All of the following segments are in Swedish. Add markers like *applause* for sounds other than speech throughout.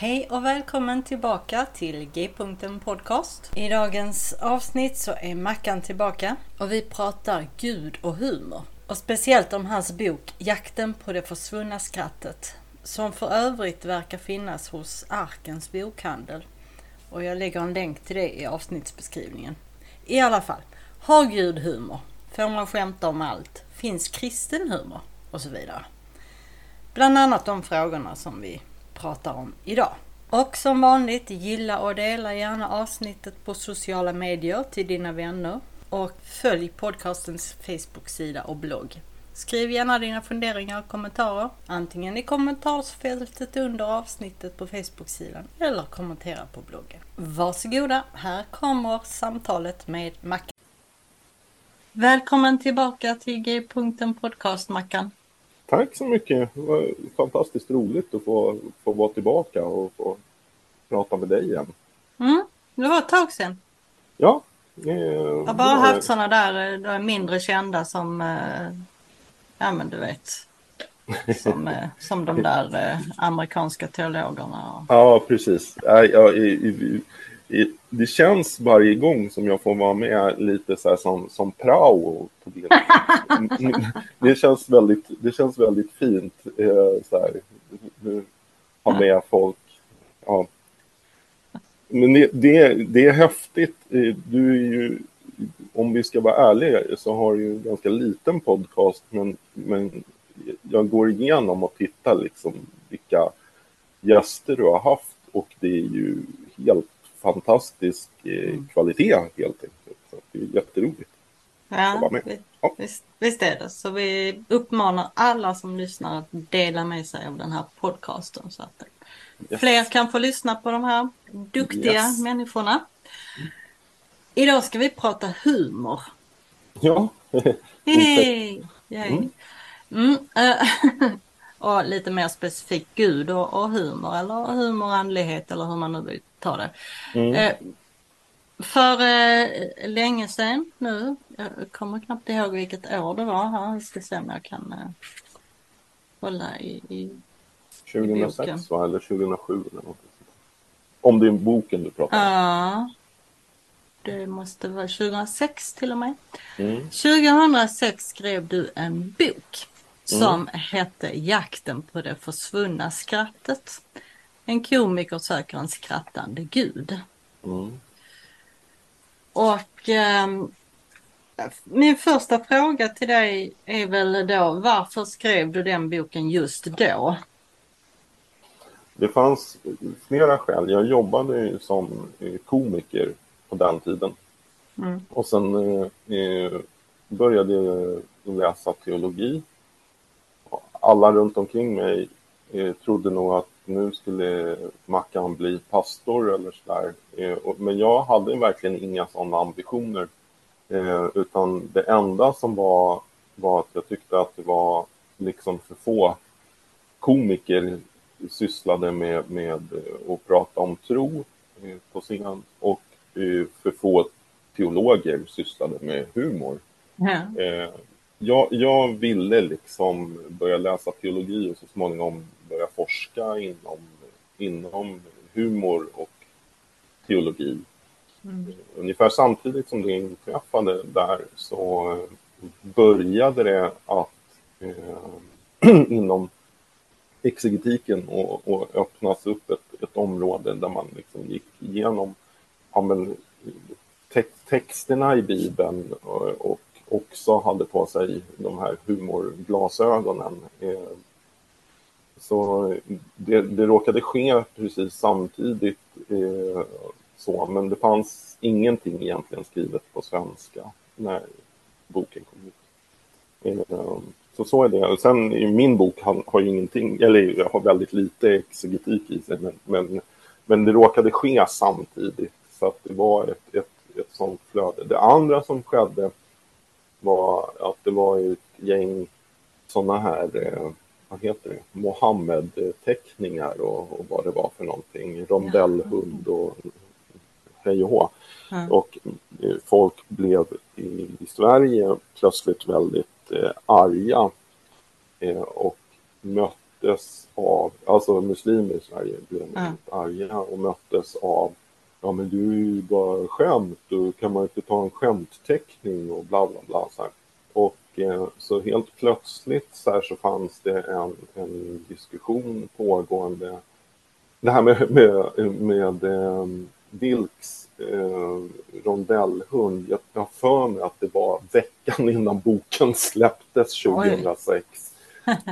Hej och välkommen tillbaka till G-punkten Podcast. I dagens avsnitt så är Mackan tillbaka och vi pratar Gud och humor. Och speciellt om hans bok Jakten på det försvunna skrattet som för övrigt verkar finnas hos Arkens bokhandel. Och jag lägger en länk till det i avsnittsbeskrivningen. I alla fall, har Gud humor? Får man skämta om allt? Finns kristen humor? Och så vidare. Bland annat de frågorna som vi pratar om idag. Och som vanligt, gilla och dela gärna avsnittet på sociala medier till dina vänner. Och följ podcastens Facebook-sida och blogg. Skriv gärna dina funderingar och kommentarer, antingen i kommentarsfältet under avsnittet på Facebook-sidan eller kommentera på bloggen. Varsågoda, här kommer samtalet med Mackan. Välkommen tillbaka till G-punkten Podcast Mackan. Tack så mycket. Det var fantastiskt roligt att få, få vara tillbaka och få prata med dig igen. Mm, det var ett tag sedan. Ja. Eh, jag har bara haft sådana där mindre kända som, eh, ja men du vet, som, eh, som de *laughs* där eh, amerikanska teologerna. Ja, precis. Ja, ja, i, i, det känns varje gång som jag får vara med lite så här som, som prao. På det. *laughs* det, känns väldigt, det känns väldigt fint. Eh, så här, ha med folk. Ja. Men det, det, det är häftigt. Eh, du är ju, om vi ska vara ärliga, så har du ju en ganska liten podcast. Men, men jag går igenom och tittar liksom vilka gäster du har haft. Och det är ju helt fantastisk eh, mm. kvalitet helt enkelt. Så det är jätteroligt ja, att vara med. Ja. Visst, visst är det. Så vi uppmanar alla som lyssnar att dela med sig av den här podcasten så att yes. fler kan få lyssna på de här duktiga yes. människorna. Idag ska vi prata humor. Ja. *laughs* Hej! Mm. Mm, äh, *laughs* och lite mer specifikt Gud och, och humor eller humor, andlighet eller hur man nu vill ta det. Mm. Eh, för eh, länge sedan nu, jag kommer knappt ihåg vilket år det var här, jag ska se om jag kan eh, hålla i, i 2006 va, eller 2007 eller något. Om det är boken du pratar om. Ja. Det måste vara 2006 till och med. Mm. 2006 skrev du en bok som mm. hette Jakten på det försvunna skrattet. En komiker söker en skrattande gud. Mm. Och eh, min första fråga till dig är väl då varför skrev du den boken just då? Det fanns flera skäl. Jag jobbade ju som komiker på den tiden. Mm. Och sen eh, började jag läsa teologi. Alla runt omkring mig eh, trodde nog att nu skulle Mackan bli pastor eller sådär. Eh, men jag hade verkligen inga sådana ambitioner. Eh, utan det enda som var, var att jag tyckte att det var liksom för få komiker sysslade med, med att prata om tro eh, på scen och för få teologer sysslade med humor. Mm. Jag, jag ville liksom börja läsa teologi och så småningom börja forska inom, inom humor och teologi. Mm. Ungefär samtidigt som det inträffade där så började det att eh, *clears throat* inom exegetiken och, och öppnas upp ett, ett område där man liksom gick igenom ja, men, te texterna i Bibeln och, och, också hade på sig de här humorglasögonen. Eh, så det, det råkade ske precis samtidigt eh, så, men det fanns ingenting egentligen skrivet på svenska när boken kom ut. Eh, så så är det. Sen i min bok har, ju ingenting, eller jag har väldigt lite exegetik i sig, men, men, men det råkade ske samtidigt. Så att det var ett, ett, ett sånt flöde. Det andra som skedde var att det var ett gäng sådana här, eh, vad heter det, Mohammed-teckningar och, och, vad det var för någonting. Rondellhund och hej och hå. Mm. Och eh, folk blev i, i Sverige plötsligt väldigt eh, arga eh, och möttes av, alltså muslimer i Sverige blev mm. arga och möttes av ja men du är ju bara skämt och kan man inte ta en skämtteckning och bla bla bla så här. Och eh, så helt plötsligt så här så fanns det en, en diskussion pågående. Det här med, med, med eh, Vilks eh, rondellhund. Jag har för mig att det var veckan innan boken släpptes 2006.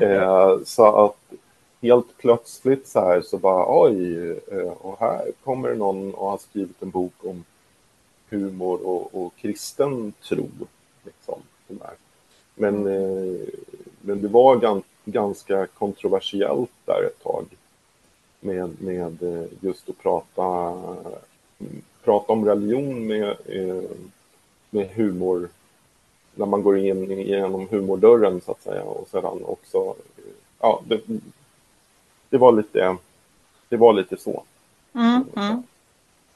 eh, så att helt plötsligt så här så bara oj, eh, och här kommer någon och har skrivit en bok om humor och, och kristen tro. Liksom, men, eh, men det var gan, ganska kontroversiellt där ett tag med, med eh, just att prata prata om religion med, med humor när man går in genom humordörren så att säga och sedan också, ja, det, det var lite, det var lite så. Mm, mm.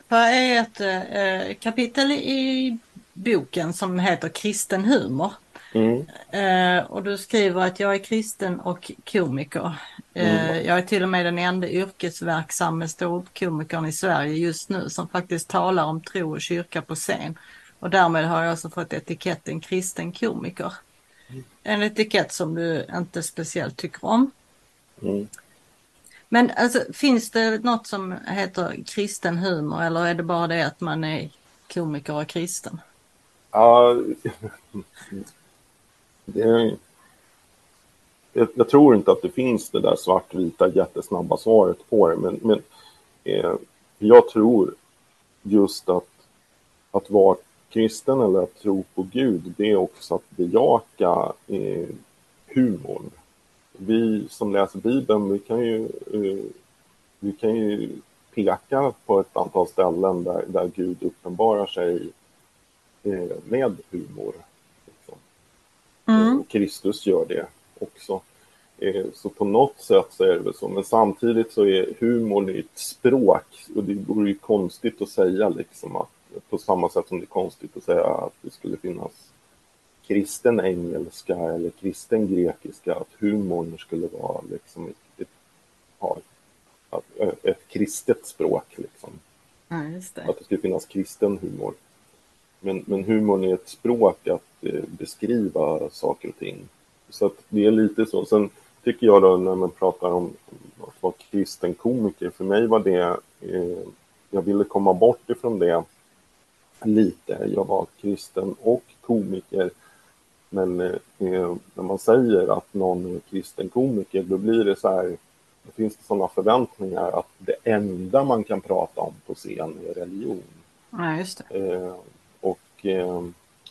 Det är ett eh, kapitel i boken som heter Kristen humor. Mm. Eh, och du skriver att jag är kristen och komiker. Eh, mm. Jag är till och med den enda yrkesverksamma ståuppkomikern i Sverige just nu som faktiskt talar om tro och kyrka på scen. Och därmed har jag alltså fått etiketten kristen komiker. Mm. En etikett som du inte speciellt tycker om. Mm. Men alltså, finns det något som heter kristen humor eller är det bara det att man är komiker och kristen? Ja, *laughs* det, jag, jag, tror inte att det finns det där svartvita jättesnabba svaret på det, men, men eh, jag tror just att, att vara kristen eller att tro på Gud, det är också att bejaka eh, humorn. Vi som läser Bibeln, vi kan ju, eh, vi kan ju peka på ett antal ställen där, där Gud uppenbarar sig eh, med humor. Mm. Och Kristus gör det också. Eh, så på något sätt så är det väl så, men samtidigt så är humorn ett språk och det vore ju konstigt att säga liksom att på samma sätt som det är konstigt att säga att det skulle finnas kristen engelska eller kristen grekiska, att humorn skulle vara liksom ett, ett, ett kristet språk. Liksom. Ja, det. Att det skulle finnas kristen humor. Men, men humorn är ett språk att eh, beskriva saker och ting. Så att det är lite så. Sen tycker jag då när man pratar om att vara kristen komiker, för mig var det, eh, jag ville komma bort ifrån det lite. Jag var kristen och komiker. Men eh, när man säger att någon är kristen komiker, då blir det så här, då finns det sådana förväntningar att det enda man kan prata om på scen är religion. Ja, just det. Eh, eh,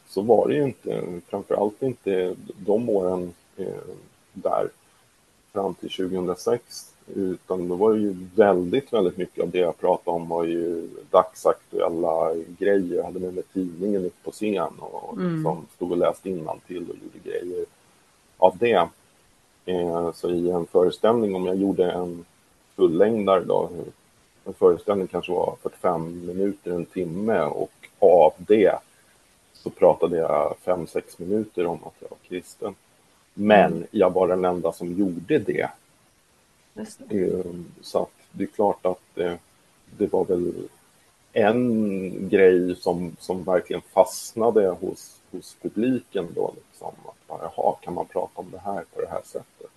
så var det ju inte, framförallt inte de åren eh, där fram till 2006. Utan då var det ju väldigt, väldigt mycket av det jag pratade om var ju dagsaktuella grejer. Jag hade med mig tidningen upp på scen och mm. liksom stod och läste till och gjorde grejer av det. Eh, så i en föreställning, om jag gjorde en fullängdare då, en föreställning kanske var 45 minuter, en timme och av det så pratade jag fem sex minuter om att jag var kristen. Men mm. jag var den enda som gjorde det. Ehm, så att det är klart att det, det var väl en grej som, som verkligen fastnade hos, hos publiken då. Liksom, att bara, jaha, kan man prata om det här på det här sättet?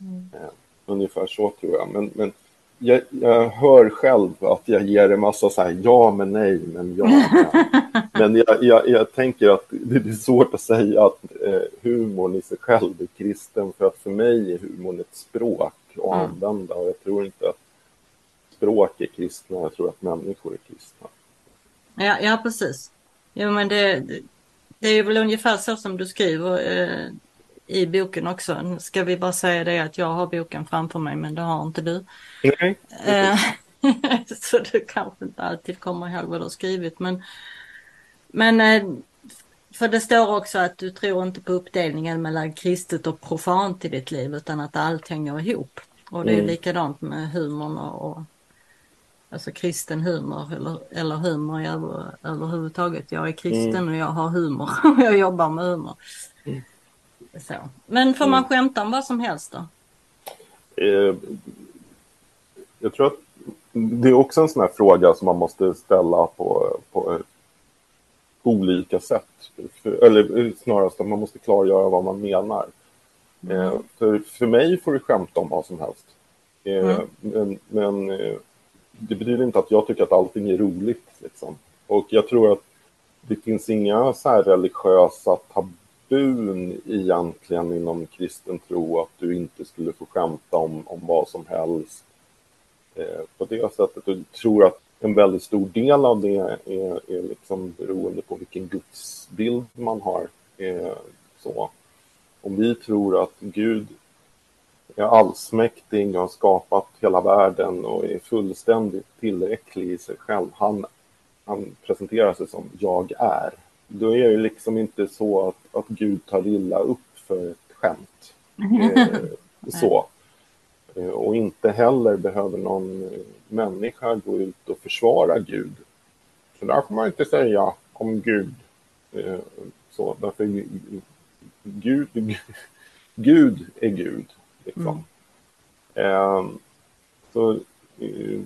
Mm. Eh, ungefär så tror jag. Men, men jag, jag, hör själv att jag ger en massa så här, ja men nej men ja. Men, *laughs* men jag, jag, jag, tänker att det är svårt att säga att eh, humorn i sig själv är kristen för att för mig är humorn ett språk att mm. använda och jag tror inte att språk är kristna, jag tror att människor är kristna. Ja, ja precis. Jo men det, det är väl ungefär så som du skriver eh, i boken också. Ska vi bara säga det att jag har boken framför mig men det har inte du. Nej. Eh, *laughs* så du kanske inte alltid kommer ihåg vad du har skrivit men men eh, för det står också att du tror inte på uppdelningen mellan kristet och profant i ditt liv utan att allt hänger ihop. Och det är mm. likadant med humorn och, alltså kristen humor eller, eller humor över, överhuvudtaget. Jag är kristen mm. och jag har humor *laughs* och jag jobbar med humor. Mm. Så. Men får man mm. skämta om vad som helst då? Eh, jag tror att det är också en sån här fråga som man måste ställa på, på olika sätt. Eller snarast att man måste klargöra vad man menar. Mm. För, för mig får du skämta om vad som helst. Eh, mm. Men, men eh, det betyder inte att jag tycker att allting är roligt. Liksom. Och jag tror att det finns inga så här religiösa tabun egentligen inom kristen tro att du inte skulle få skämta om, om vad som helst. På det sättet. Jag tror att en väldigt stor del av det är, är liksom beroende på vilken gudsbild man har. Eh, så. Om vi tror att Gud är allsmäktig och har skapat hela världen och är fullständigt tillräcklig i sig själv. Han, han presenterar sig som jag är. Då är det liksom inte så att, att Gud tar illa upp för ett skämt. *laughs* Eh, så. Eh, och inte heller behöver någon människa gå ut och försvara Gud. Så där får man inte säga om Gud. Eh, så, därför Gud, Gud är Gud. Liksom. Mm. Eh, så, eh,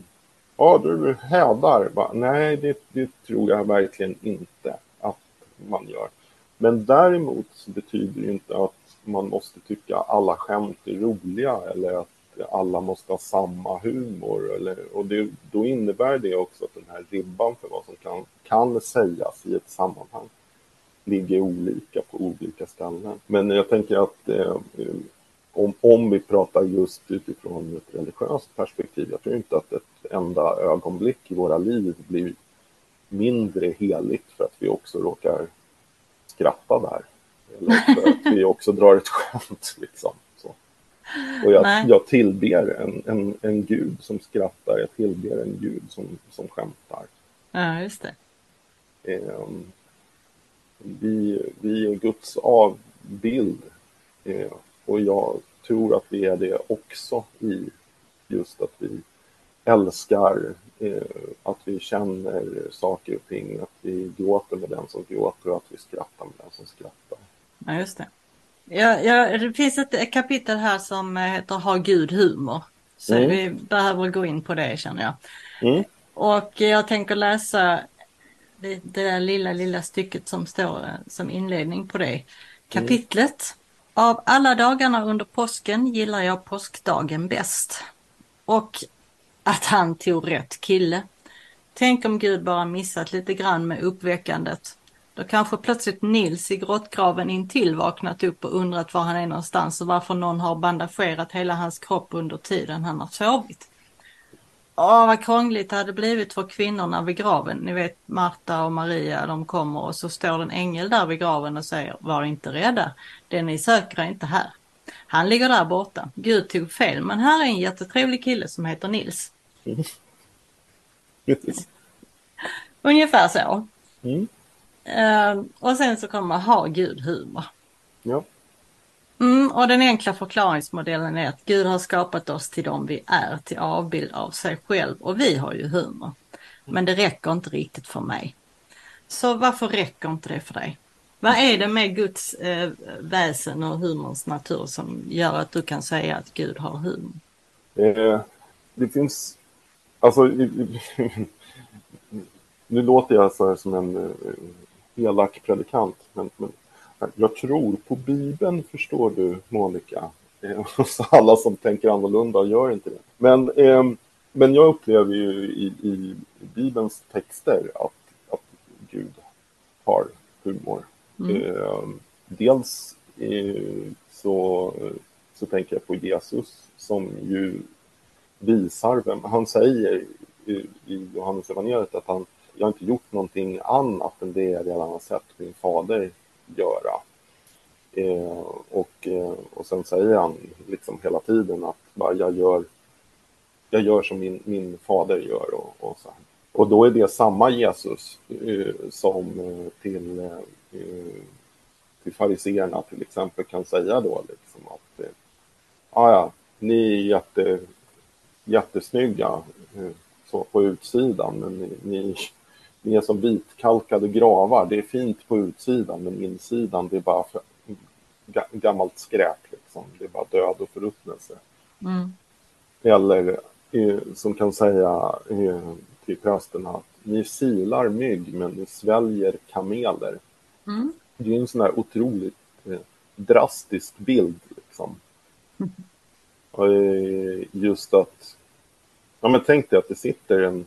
ja, du hädar. Nej, det, det tror jag verkligen inte att man gör. Men däremot så betyder det inte att man måste tycka alla skämt är roliga eller att alla måste ha samma humor. Eller, och det, då innebär det också att den här ribban för vad som kan, kan sägas i ett sammanhang ligger olika på olika ställen. Men jag tänker att eh, om, om vi pratar just utifrån ett religiöst perspektiv, jag tror inte att ett enda ögonblick i våra liv blir mindre heligt för att vi också råkar skratta där. Eller för att vi också drar ett skämt. Liksom. Och jag, jag tillber en, en, en gud som skrattar, jag tillber en gud som, som skämtar. Ja, just det. Eh, vi, vi är Guds avbild. Eh, och jag tror att vi är det också i just att vi älskar, eh, att vi känner saker och ting, att vi gråter med den som gråter och att vi skrattar med den som skrattar. Ja, just det. Ja, ja, det finns ett kapitel här som heter Har Gud humor? Så mm. vi behöver gå in på det känner jag. Mm. Och jag tänker läsa det, det där lilla, lilla stycket som står eh, som inledning på det kapitlet. Av alla dagarna under påsken gillar jag påskdagen bäst. Och att han tog rätt kille. Tänk om Gud bara missat lite grann med uppväckandet. Då kanske plötsligt Nils i grottgraven intill vaknat upp och undrat var han är någonstans och varför någon har bandagerat hela hans kropp under tiden han har sovit. Åh, vad krångligt det hade blivit för kvinnorna vid graven. Ni vet Marta och Maria, de kommer och så står en ängel där vid graven och säger var inte rädda. Det ni söker är inte här. Han ligger där borta. Gud tog fel, men här är en jättetrevlig kille som heter Nils. Mm. Ungefär så. Mm. Uh, och sen så kommer ha Gud humor. Ja. Mm, och den enkla förklaringsmodellen är att Gud har skapat oss till dem vi är, till avbild av sig själv och vi har ju humor. Men det räcker inte riktigt för mig. Så varför räcker inte det för dig? Vad är det med Guds eh, väsen och humorns natur som gör att du kan säga att Gud har humor? Eh, det finns, alltså *laughs* nu låter jag så här som en uh, elak predikant, men, men jag tror på Bibeln, förstår du, Monica. *laughs* Så alla som tänker annorlunda gör inte det. Men, eh, men jag upplever ju i, i Bibelns texter att, att Gud har humor. Mm. Eh, dels eh, så, så tänker jag på Jesus som ju visar vem han säger i, i Johannes evangeliet att han jag har inte gjort någonting annat än det jag redan har sett min fader göra. Eh, och, eh, och sen säger han liksom hela tiden att bara, jag, gör, jag gör som min, min fader gör. Och, och, så. och då är det samma Jesus eh, som eh, till, eh, eh, till fariseerna till exempel kan säga då liksom att eh, ja, ni är jätte, jättesnygga eh, så på utsidan men ni, ni, ni är som vitkalkade gravar. Det är fint på utsidan men insidan det är bara gammalt skräp. Liksom. Det är bara död och förruttnelse. Mm. Eller eh, som kan säga eh, till prästerna att ni silar mygg men ni sväljer kameler. Mm. Det är en sån här otroligt eh, drastisk bild. Liksom. Mm. *laughs* Och, just att, ja men tänk dig att det sitter en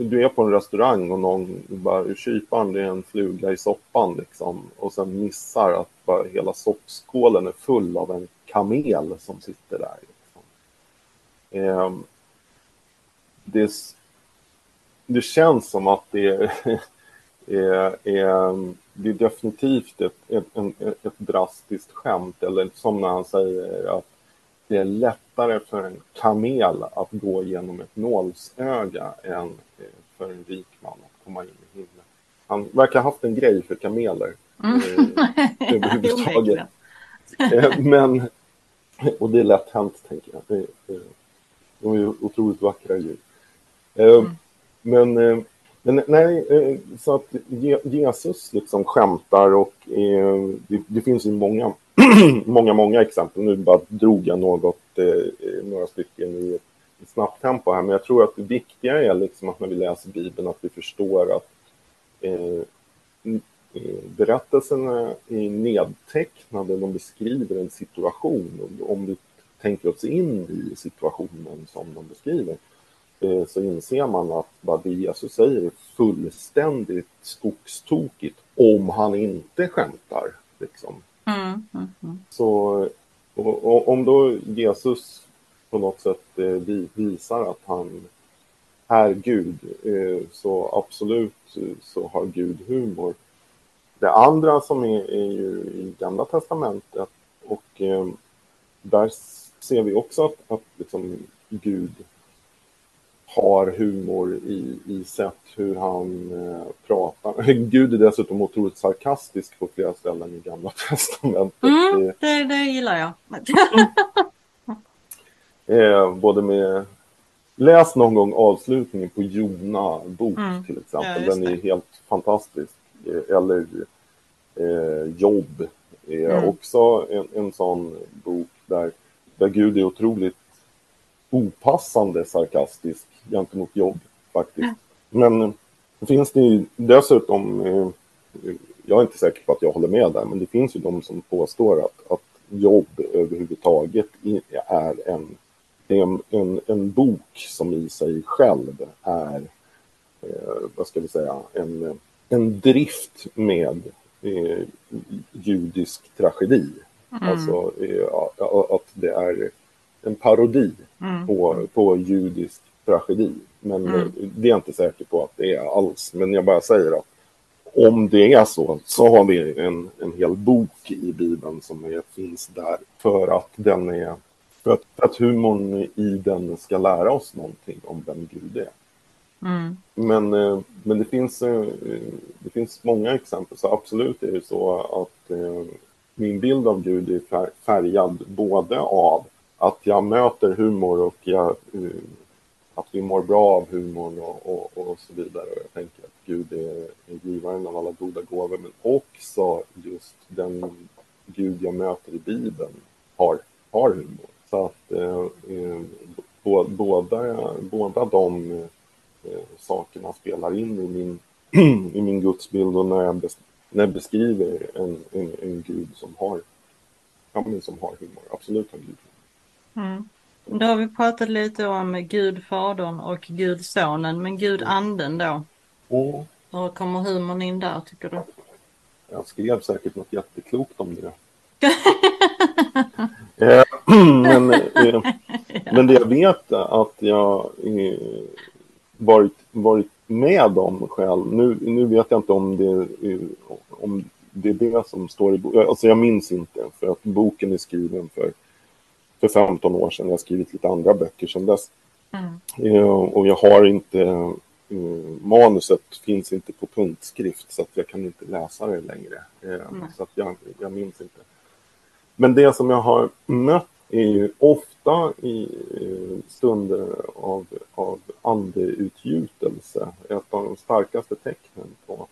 du är på en restaurang och någon bara kyparen det är en fluga i soppan liksom och sen missar att bara hela soppskålen är full av en kamel som sitter där. Liksom. Eh, det, det känns som att det är, *laughs* är, är, det är definitivt ett, ett, ett, ett drastiskt skämt eller som när han säger att det är lättare för en kamel att gå genom ett nålsöga än eh, för en rik man att komma in i himlen. Han verkar ha haft en grej för kameler. Mm. Eh, *laughs* överhuvudtaget. Eh, men, *laughs* och det är lätt hänt, tänker jag. de är otroligt vackra djur. Mm. Men, men nej, så att Jesus liksom skämtar och det, det finns ju många *clears throat* många, många exempel. Nu bara drog jag något, eh, några stycken i ett snabbt tempo här, men jag tror att det viktiga är liksom att när vi läser Bibeln att vi förstår att eh, eh berättelserna är nedtecknade, de beskriver en situation. Om vi tänker oss in i situationen som de beskriver eh, så inser man att vad det Jesus säger är fullständigt skogstokigt om han inte skämtar. Liksom. Mm, mm, mm. Så och, och, om då Jesus på något sätt eh, visar att han är Gud, eh, så absolut eh, så har Gud humor. Det andra som är, är ju i Gamla Testamentet och eh, där ser vi också att, att liksom Gud har humor i, i sätt hur han eh, pratar. *laughs* Gud är dessutom otroligt sarkastisk på flera ställen i Gamla *laughs* Testamentet. Mm, det, det gillar jag. *laughs* eh, både med... Läs någon gång avslutningen på Jona bok mm. till exempel. Ja, Den är helt fantastisk. Eh, eller eh, Jobb är mm. också en, en sån bok där, där Gud är otroligt opassande sarkastisk gentemot jobb faktiskt. Men det eh, finns det ju dessutom, eh, jag är inte säker på att jag håller med där, men det finns ju de som påstår att, att jobb överhuvudtaget är en, en, en, en bok som i sig själv är, eh, vad ska vi säga, en, en drift med eh, judisk tragedi. Mm. Alltså eh, att det är en parodi mm. på, på judisk tragedi. Men mm. det är jag inte säker på att det är alls. Men jag bara säger att om det är så, så har vi en, en hel bok i Bibeln som är, finns där för att den är för att, för att humorn i den ska lära oss någonting om vem Gud är. Mm. Men, eh, men det, finns, eh, det finns många exempel, så absolut är det så att eh, min bild av Gud är färgad både av att jag möter humor och jag eh, att vi mår bra av humorn och, och, och så vidare. Och jag tänker att Gud är, är givaren av alla goda gåvor, men också just den Gud jag möter i Bibeln har, har humor. Så att eh, eh bo, båda, båda de eh, eh, sakerna spelar in i min, *clears throat* i min gudsbild och när jag, bes, när jag beskriver en, en, en gud som har, ja, men som har humor, absolut har gud. Mm. Då har vi pratat lite om Gud Fadern och Gud Sonen, men Gud Anden då? Mm. Hur kommer humorn in där tycker du? Jag skrev säkert något jätteklokt om det. *laughs* Eh, *clears throat* men, *laughs* eh, men det jag vet är att jag eh, varit, varit med om själv. Nu, nu vet jag inte om det, om det är det som står i boken. Alltså jag minns inte för att boken är skriven för, för 15 år sedan. Jag har skrivit lite andra böcker sedan dess. Mm. Och jag har inte manuset finns inte på punktskrift så att jag kan inte läsa det längre. Mm. Så att jag, jag minns inte. Men det som jag har mött är ju ofta i stunder av, av andeutgjutelse. Ett av de starkaste tecknen på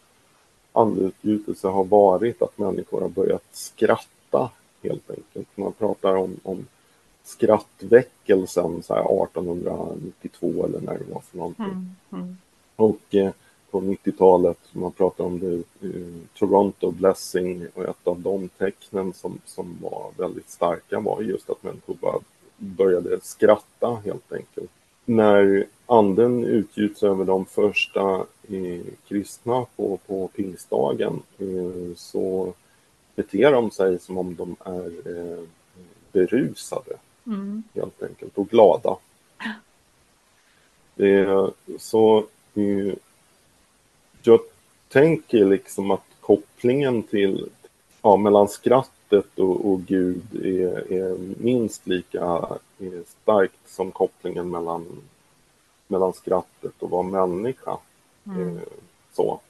andeutgjutelse har varit att människor har börjat skratta helt enkelt. Man pratar om, om skrattväckelsen så här 1892 eller när det var för någonting. Mm, mm. Och eh, på 90-talet. Man pratar om det, uh, Toronto Blessing och ett av de tecknen som, som var väldigt starka var just att människor bara började skratta helt enkelt. När anden utgjuts över de första eh, kristna på, på pingstdagen eh, så beter de sig som om de är eh, berusade mm. helt enkelt och glada. Det, så eh, jag tänker liksom att kopplingen till, ja, mellan skrattet och, och Gud är, är minst lika är starkt som kopplingen mellan, mellan skrattet och vara människa. Mm. Eh, så.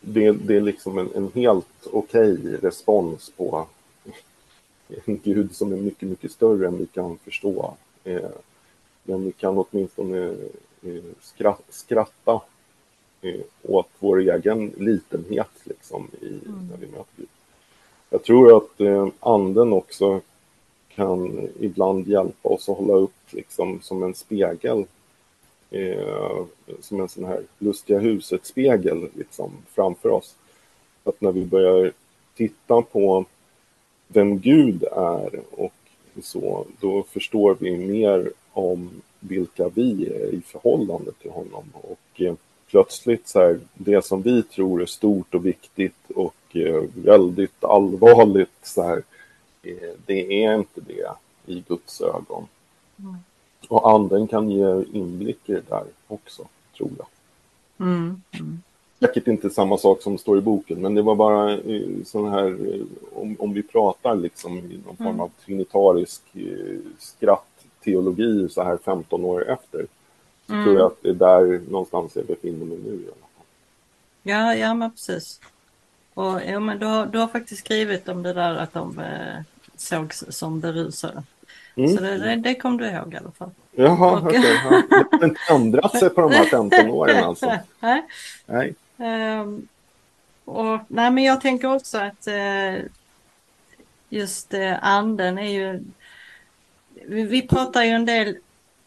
Det, det, är liksom en, en helt okej okay respons på en Gud som är mycket, mycket större än vi kan förstå. Eh, men vi kan åtminstone eh, skratta Eh, åt vår egen litenhet liksom i, mm. när vi möter Gud. Jag tror att eh, anden också kan ibland hjälpa oss att hålla upp liksom som en spegel. Eh, som en sån här lustiga huset-spegel liksom framför oss. Att när vi börjar titta på vem Gud är och så, då förstår vi mer om vilka vi är i förhållande till honom. Och eh, plötsligt så här, det som vi tror är stort och viktigt och eh, väldigt allvarligt så här, eh, det är inte det i Guds ögon. Mm. Och anden kan ge inblick i det där också, tror jag. Mm. Mm. Säkert inte samma sak som står i boken, men det var bara eh, sån här, eh, om, om vi pratar liksom i någon form mm. av trinitarisk eh, skrattteologi så här 15 år efter så mm. tror jag att det är där någonstans jag befinner mig nu i alla fall. Ja, ja men precis. Och ja, men du, har, du har faktiskt skrivit om det där att de eh, sågs som berusade. Mm. Så det, det, det kom du ihåg i alla fall. Jaha, och... okej. Okay, ja. Det har inte ändrat sig på de här 15 åren alltså. *laughs* Nej. nej. Um, och, nej, men jag tänker också att uh, just uh, anden är ju... Vi, vi pratar ju en del,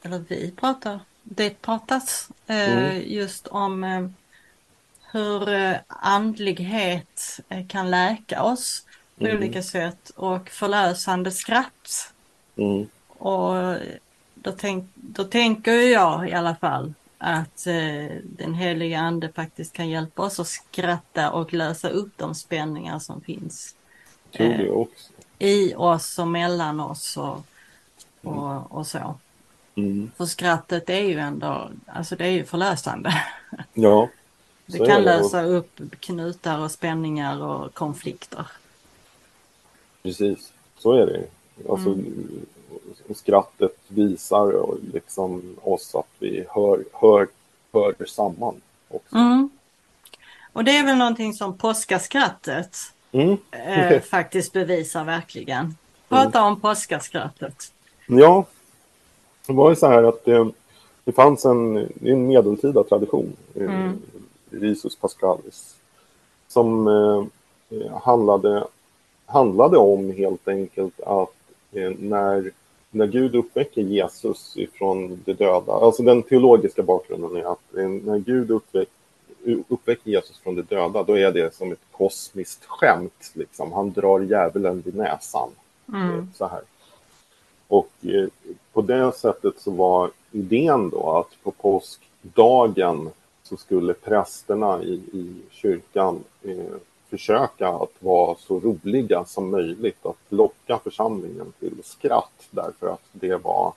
eller vi pratar, det pratas eh, mm. just om eh, hur eh, andlighet kan läka oss på mm. olika sätt och förlösande skratt. Mm. Och då, tänk, då tänker jag i alla fall att eh, den heliga ande faktiskt kan hjälpa oss att skratta och lösa upp de spänningar som finns. Eh, I oss och mellan oss och, och, och så. Mm. För skrattet är ju ändå, alltså det är ju förlösande. *laughs* Ja. Det kan det. lösa upp knutar och spänningar och konflikter. Precis, så är det. Alltså, mm. Skrattet visar liksom oss att vi hör, hör, hör samman. Också. Mm. Och det är väl någonting som påskaskrattet mm. eh, *laughs* faktiskt bevisar verkligen. Prata mm. om påskaskrattet. Ja, det var ju så här att det, det fanns en, en medeltida tradition, eh, mm. Risus Pascalis, som eh, handlade, handlade om helt enkelt att eh, när när Gud uppväcker Jesus ifrån de döda, alltså den teologiska bakgrunden är att när Gud uppväcker uppväcker Jesus från de döda, då är det som ett kosmiskt skämt. Liksom. Han drar djävulen vid näsan. Mm. Så här. Och eh, på det sättet så var idén då att på påskdagen så skulle prästerna i, i kyrkan eh, försöka att vara så roliga som möjligt, att locka församlingen till skratt därför att det var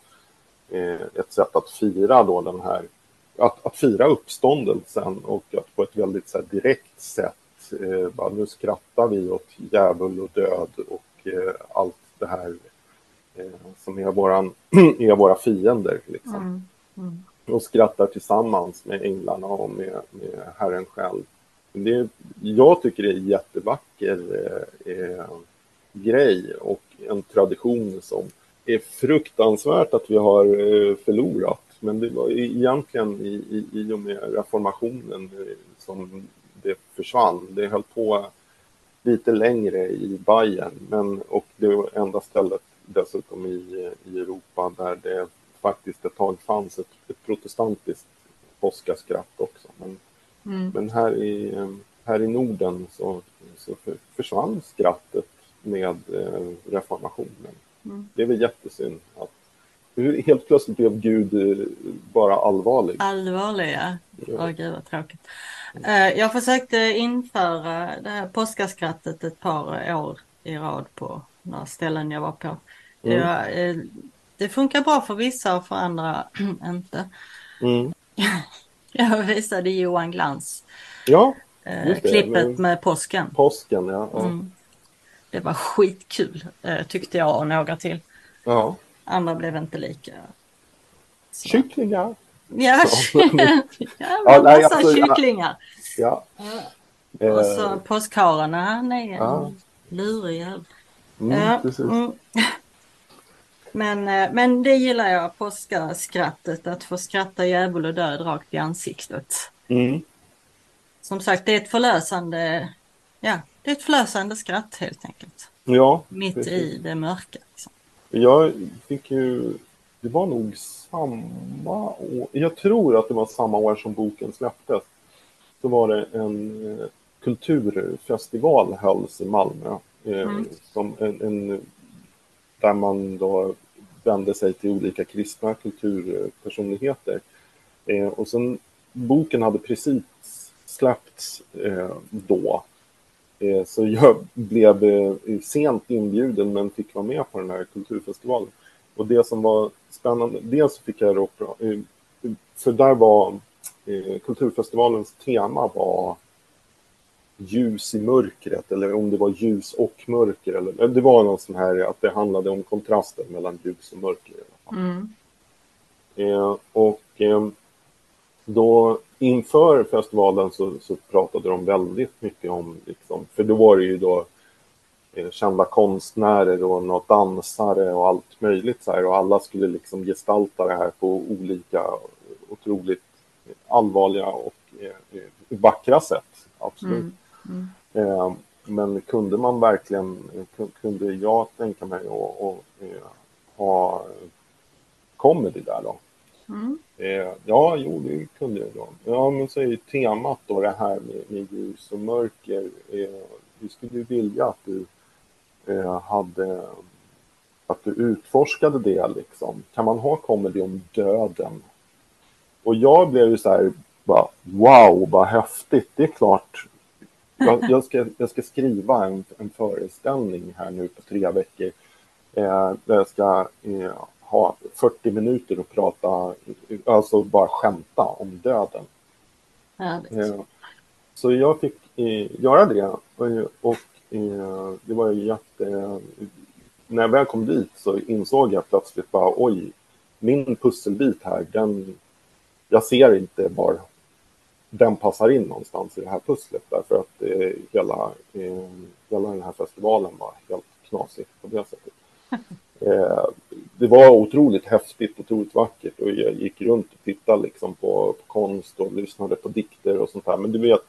eh, ett sätt att fira då den här, att, att fira uppståndelsen och att på ett väldigt så direkt sätt, eh, bara, nu skrattar vi åt djävul och död och eh, allt det här som är, våran, *clears throat* är våra fiender. Liksom. Mm. Mm. Och skrattar tillsammans med änglarna och med, med Herren själv. Det, jag tycker det är en jättevacker eh, eh, grej och en tradition som är fruktansvärt att vi har eh, förlorat. Men det var egentligen i, i, i och med reformationen eh, som det försvann. Det höll på lite längre i Bayern men, och det var enda stället dessutom i, i Europa där det faktiskt ett tag fanns ett, ett protestantiskt påskaskratt Och men, mm. men här, i, här i Norden så, så försvann skrattet med eh, reformationen. Mm. Det är väl jättesynd att helt plötsligt blev Gud eh, bara allvarlig. Allvarlig, ja. Åh, gud vad tråkigt. Eh, jag försökte införa det här påskaskrattet ett par år i rad på några ställen jag var på. Mm. Jag, eh, det funkar bra för vissa och för andra *clears throat* inte. Mm. *laughs* *laughs* Jag visade Johan Glans ja, eh, klippet men... med påsken. Påsken, ja. ja. Mm. Det var skitkul eh, tyckte jag och några till. Ja. Andra blev inte lika. Så. Kycklingar. Ja, *laughs* ja, massa alltså, kycklingar. Ja. ja. Och så eh. påskhararna, han är en ja. lurig jävel. Ja. precis. Mm. *laughs* Men, eh, men det gillar jag, påskaskrattet, att få skratta djävul och död rakt i ansiktet. Mm. Som sagt, det är ett förlösande, ja, det är ett förlösande skratt helt enkelt. Ja. Mitt precis. i det mörka. Liksom. Jag fick ju, det var nog samma år, jag tror att det var samma år som boken släpptes. Så var det en eh, kulturfestival hölls i Malmö. Eh, mm. Som en, en, där man då vände sig till olika kristna kulturpersonligheter. Eh, och sen, boken hade precis släppts eh, då. Eh, så jag blev eh, sent inbjuden men fick vara med på den här kulturfestivalen. Och det som var spännande, dels fick jag då, eh, för där var eh, kulturfestivalens tema var ljus i mörkret eller om det var ljus och mörker. Eller, det var någon sån här att det handlade om kontrasten mellan ljus och mörker. I alla fall. Mm. Eh, och eh, då inför festivalen så, så, pratade de väldigt mycket om, liksom, för då var det ju då eh, kända konstnärer och några dansare och allt möjligt så här och alla skulle liksom gestalta det här på olika otroligt allvarliga och eh, vackra sätt. Absolut. Mm. Mm. Eh, men kunde man verkligen, kunde jag tänka mig att, att eh, ha comedy där då? Mm. Eh, ja, jo, det kunde jag då. Ja, men så är ju temat då det här med, med ljus och mörker. hur skulle du vilja att du hade att du utforskade det liksom. Kan man ha comedy om döden? Och jag blev ju så här, bara, wow, vad häftigt. Det är klart, jag, jag, ska, jag ska skriva en, en föreställning här nu på tre veckor. Eh, där jag ska eh, ha 40 minuter och prata, alltså bara skämta om döden. Eh, så jag fick eh, göra det och, och eh, det var ju jätte... När jag väl kom dit så insåg jag plötsligt bara oj, min pusselbit här, den... Jag ser inte var den passar in någonstans i det här pusslet därför att eh, hela, eh, hela den här festivalen var helt knasig på det sättet. *laughs* Eh, det var otroligt häftigt, otroligt vackert och jag gick runt och tittade liksom på, på konst och lyssnade på dikter och sånt här. Men du vet,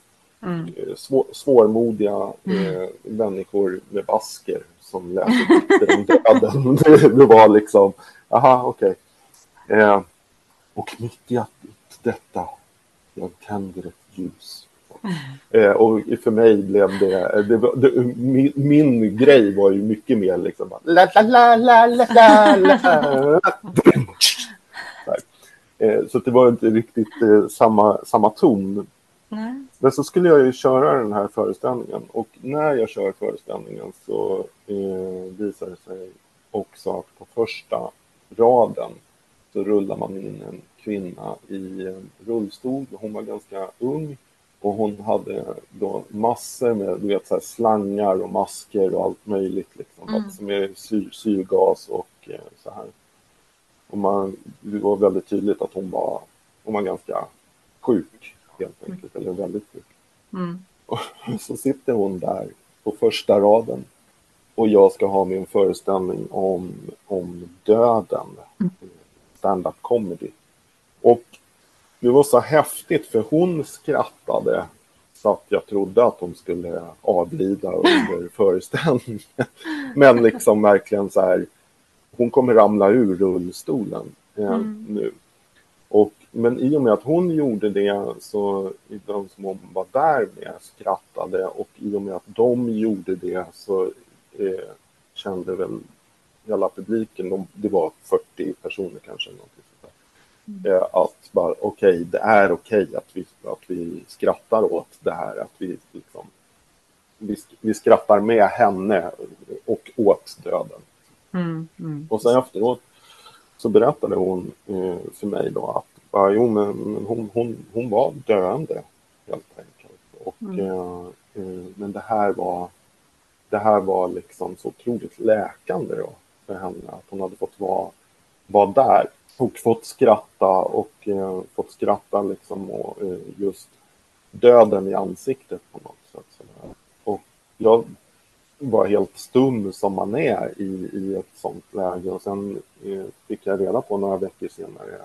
mm. Eh, svår, svårmodiga mm. eh, människor med basker som läser dikter om döden. *laughs* det, det var liksom, aha, okej. Okay. Eh, och mitt i detta, jag tänder ett ljus. Eh, och för mig blev det, det, det min, min, grej var ju mycket mer liksom la la la la la la eh, Så det var inte riktigt eh, samma, samma ton. Nej. Men så skulle jag ju köra den här föreställningen och när jag kör föreställningen så eh, visar det sig också att på första raden så rullar man in en kvinna i rullstol. Hon var ganska ung och hon hade då massor med du vet, så slangar och masker och allt möjligt. Liksom, mm. Alltså med syr, syrgas och eh, så här. Och man, det var väldigt tydligt att hon var, hon var ganska sjuk helt enkelt, mm. eller väldigt sjuk. Mm. Och *laughs* så sitter hon där på första raden och jag ska ha min föreställning om, om döden, mm. stand-up comedy. Och det var så häftigt för hon skrattade så att jag trodde att hon skulle avlida under *laughs* föreställningen. Men liksom verkligen så här, hon kommer ramla ur rullstolen eh, mm. nu. Och, men i och med att hon gjorde det så de som hon var där med skrattade och i och med att de gjorde det så eh, kände väl hela publiken, de, det var 40 personer kanske, någonting att bara, okej, okay, det är okej okay att, vi, att vi skrattar åt det här. Att vi, liksom, vi, vi skrattar med henne och åt döden. Mm, mm. Och sen efteråt så berättade hon eh, för mig då att bara, jo, men, men hon, hon, hon var döende helt enkelt. Och, mm. eh, eh, men det här var det här var liksom så otroligt läkande då för henne att hon hade fått vara, vara där och fått skratta och eh, fått skratta liksom och eh, just döden i ansiktet på något sätt. Sådär. Och jag var helt stum som man är i, i ett sånt läge och sen eh, fick jag reda på några veckor senare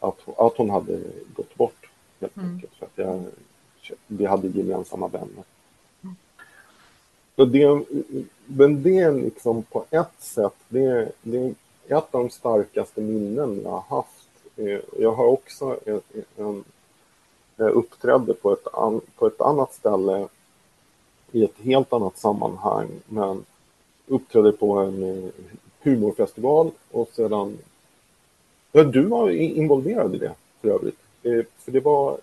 att, att hon hade gått bort helt mm. enkelt för att jag, vi hade gemensamma vänner. Mm. Så det, men det är liksom på ett sätt, det, det ett av de starkaste minnen jag har haft. Eh, jag har också en, en, jag uppträdde på ett, an, på ett annat ställe i ett helt annat sammanhang, men uppträdde på en eh, humorfestival och sedan... Ja, du var involverad i det för övrigt. Eh, för det var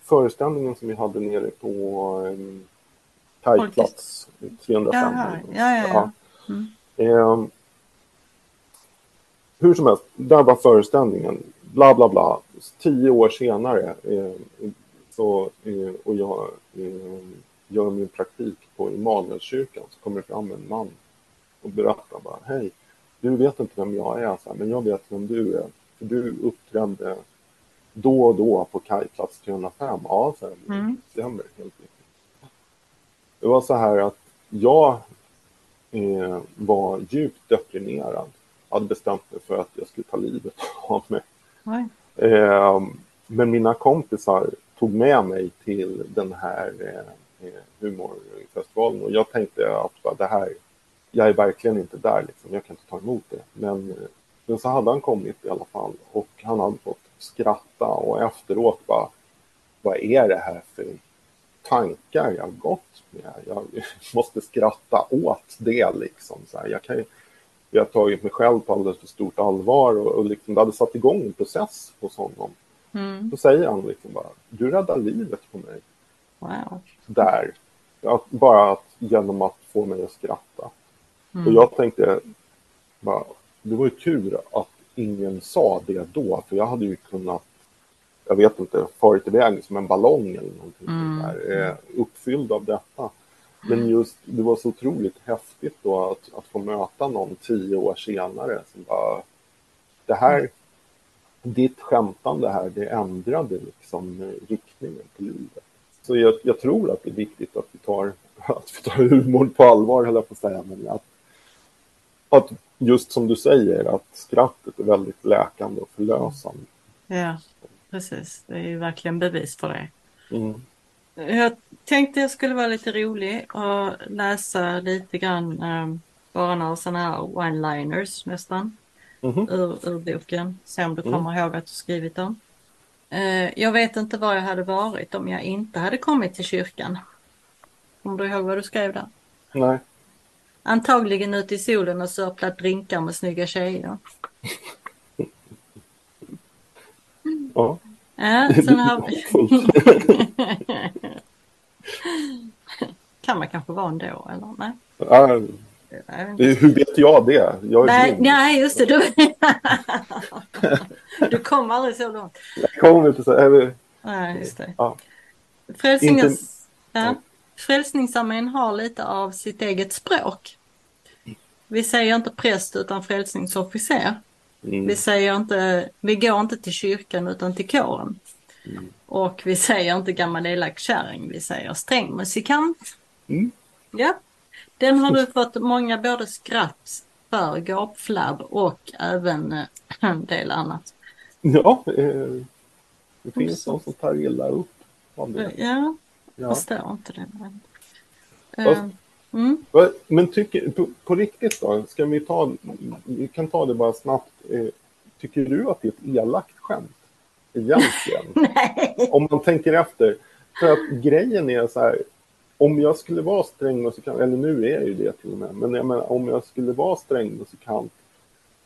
föreställningen som vi hade nere på eh, Kajplats 305. Jaha, ja, ja, ja. Mm hur som helst, där var föreställningen. Bla, bla, bla. Tio år senare eh, så, eh, och jag eh, gör min praktik på Immanuelskyrkan så kommer det fram en man och berättar bara hej, du vet inte vem jag är, så här, men jag vet vem du är. För du uppträdde då och då på kajplats 305. Ja, så här, mm. det stämmer helt riktigt. Det var så här att jag eh, var djupt deprimerad hade bestämt mig för att jag skulle ta livet *laughs* av mig. Eh, men mina kompisar tog med mig till den här eh, humorfestivalen och jag tänkte att det här, jag är verkligen inte där liksom, jag kan inte ta emot det. Men, eh, men så hade han kommit i alla fall och han hade fått skratta och efteråt bara, vad är det här för tankar jag gått med? Jag *laughs* måste skratta åt det liksom. Så här, jag kan ju, jag har tagit mig själv på alldeles för stort allvar och, och liksom, det hade satt igång en process hos honom. Mm. Då säger han liksom bara, du räddar livet på mig. Wow. Där. Att, bara att, genom att få mig att skratta. Mm. Och jag tänkte, bara, det var ju tur att ingen sa det då, för jag hade ju kunnat, jag vet inte, farit iväg som en ballong eller någonting mm. där, eh, uppfylld av detta. Men just, det var så otroligt häftigt då att, att få möta någon tio år senare som bara, det här, ditt skämtande här, det ändrade liksom riktningen på livet. Så jag, jag, tror att det är viktigt att vi tar, *laughs* att vi tar humor på allvar, höll jag på att säga, men att, att just som du säger, att skrattet är väldigt läkande och förlösande. Ja, precis. Det är ju verkligen bevis för det. Mm. Jag tänkte jag skulle vara lite rolig och läsa lite grann, um, bara några sådana här one-liners nästan, mm -hmm. ur, ur boken. Se om du mm. kommer ihåg att du skrivit dem. Uh, jag vet inte var jag hade varit om jag inte hade kommit till kyrkan. Kommer du ihåg vad du skrev där? Nej. Antagligen ute i solen och sörplat drinkar med snygga tjejer. Ja. Ja, sen har vi... kan man kanske vara ändå, eller? Nej. Ja, hur vet jag det? Jag nej, nej, just det. Du, *laughs* du kom aldrig så långt. Jag kom inte så. Eller... Nej, just det. Ja. Frälsningens... Inte... Ja. Frälsningsarmén har lite av sitt eget språk. Vi säger inte präst utan frälsningsofficer. Mm. Vi säger inte, vi går inte till kyrkan utan till kåren. Mm. Och vi säger inte gammal elak kärring, vi säger sträng musikant. Mm. Ja, den har du fått många både skratt för, gapflabb och även eh, en *clears throat* del annat. Ja, eh, det finns de som tar illa upp. Ja, jag ja. förstår inte det. Men, uh, mm. men tycker, på, på, riktigt då, ska vi ta, vi kan ta det bara snabbt. Eh, tycker du att det är ett elakt skämt? Egentligen? *laughs* Nej. Om man tänker efter. För att grejen är så här, om jag skulle vara sträng musikant, eller nu är jag ju det till och med, men jag menar, om jag skulle vara sträng musikant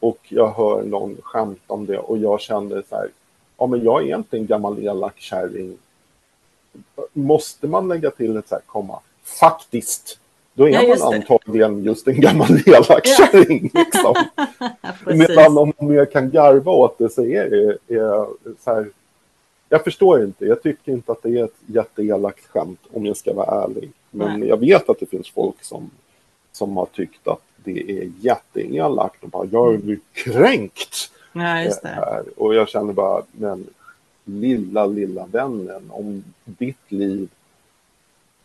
och jag hör någon skämt om det och jag kände så här, ja men jag är inte en gammal elak kärring. Måste man lägga till ett så här komma, faktiskt, då är ja, man antagligen just en gammal elak kärring. Ja. Liksom. *laughs* Medan om jag kan garva åt det så är det är, så här, jag förstår inte. Jag tycker inte att det är ett jätteelakt skämt om jag ska vara ärlig. Men Nej. jag vet att det finns folk som, som har tyckt att det är jätteelakt och bara jag är mm. kränkt. Ja, just det. Här. Och jag känner bara, men lilla, lilla vännen, om ditt liv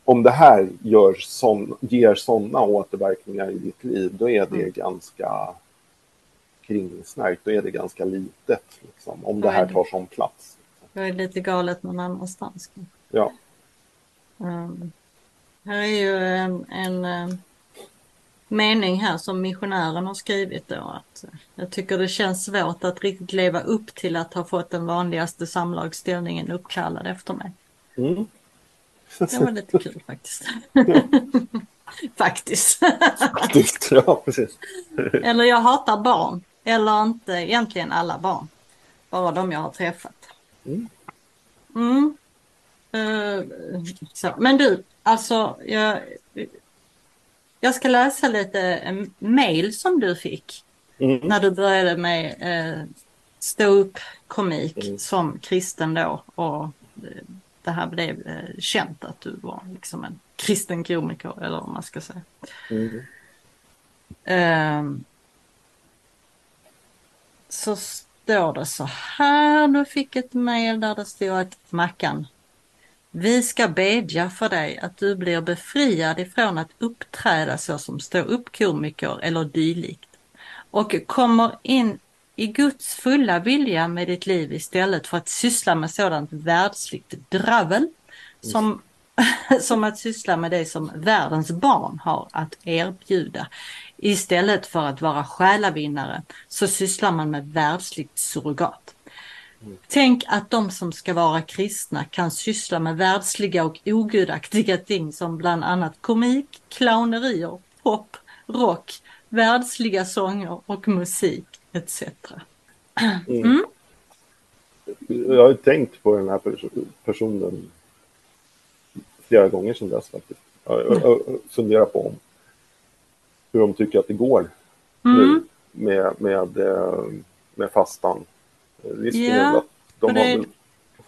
om det här gör sån, ger sådana återverkningar i ditt liv, då är det mm. ganska kringsnärkt, då är det ganska litet. Liksom, om det här tar sån plats. Det är lite galet någon annanstans. Ja. Um, här är ju en, en um, mening här som missionären har skrivit då att uh, jag tycker det känns svårt att riktigt leva upp till att ha fått den vanligaste samlagsställningen uppkallad efter mig. Mm. Det var lite kul faktiskt. *laughs* faktiskt. faktiskt, ja precis. Eller jag hatar barn. Eller inte egentligen alla barn. Bara de jag har träffat. Mm. Mm. Uh, så. Men du, alltså jag, jag ska läsa lite mail som du fick mm. när du började med uh, stå upp komik mm. som kristen då och det här blev uh, känt att du var liksom en kristen komiker eller vad man ska säga. Mm. Uh, så står det så här, du fick ett mejl där det stod att Mackan, vi ska bedja för dig att du blir befriad ifrån att uppträda så som stå upp komiker eller dylikt och kommer in i Guds fulla vilja med ditt liv istället för att syssla med sådant världsligt dravel som, *laughs* som att syssla med det som världens barn har att erbjuda. Istället för att vara själavinnare så sysslar man med världsligt surrogat. Mm. Tänk att de som ska vara kristna kan syssla med världsliga och ogudaktiga ting som bland annat komik, clownerier, pop, rock, världsliga sånger och musik etc. Mm. mm. Jag har tänkt på den här personen flera gånger sedan dess faktiskt. Jag, jag, funderar på om hur de tycker att det går mm. nu med, med, eh, med fastan. Risken yeah, är att de har väl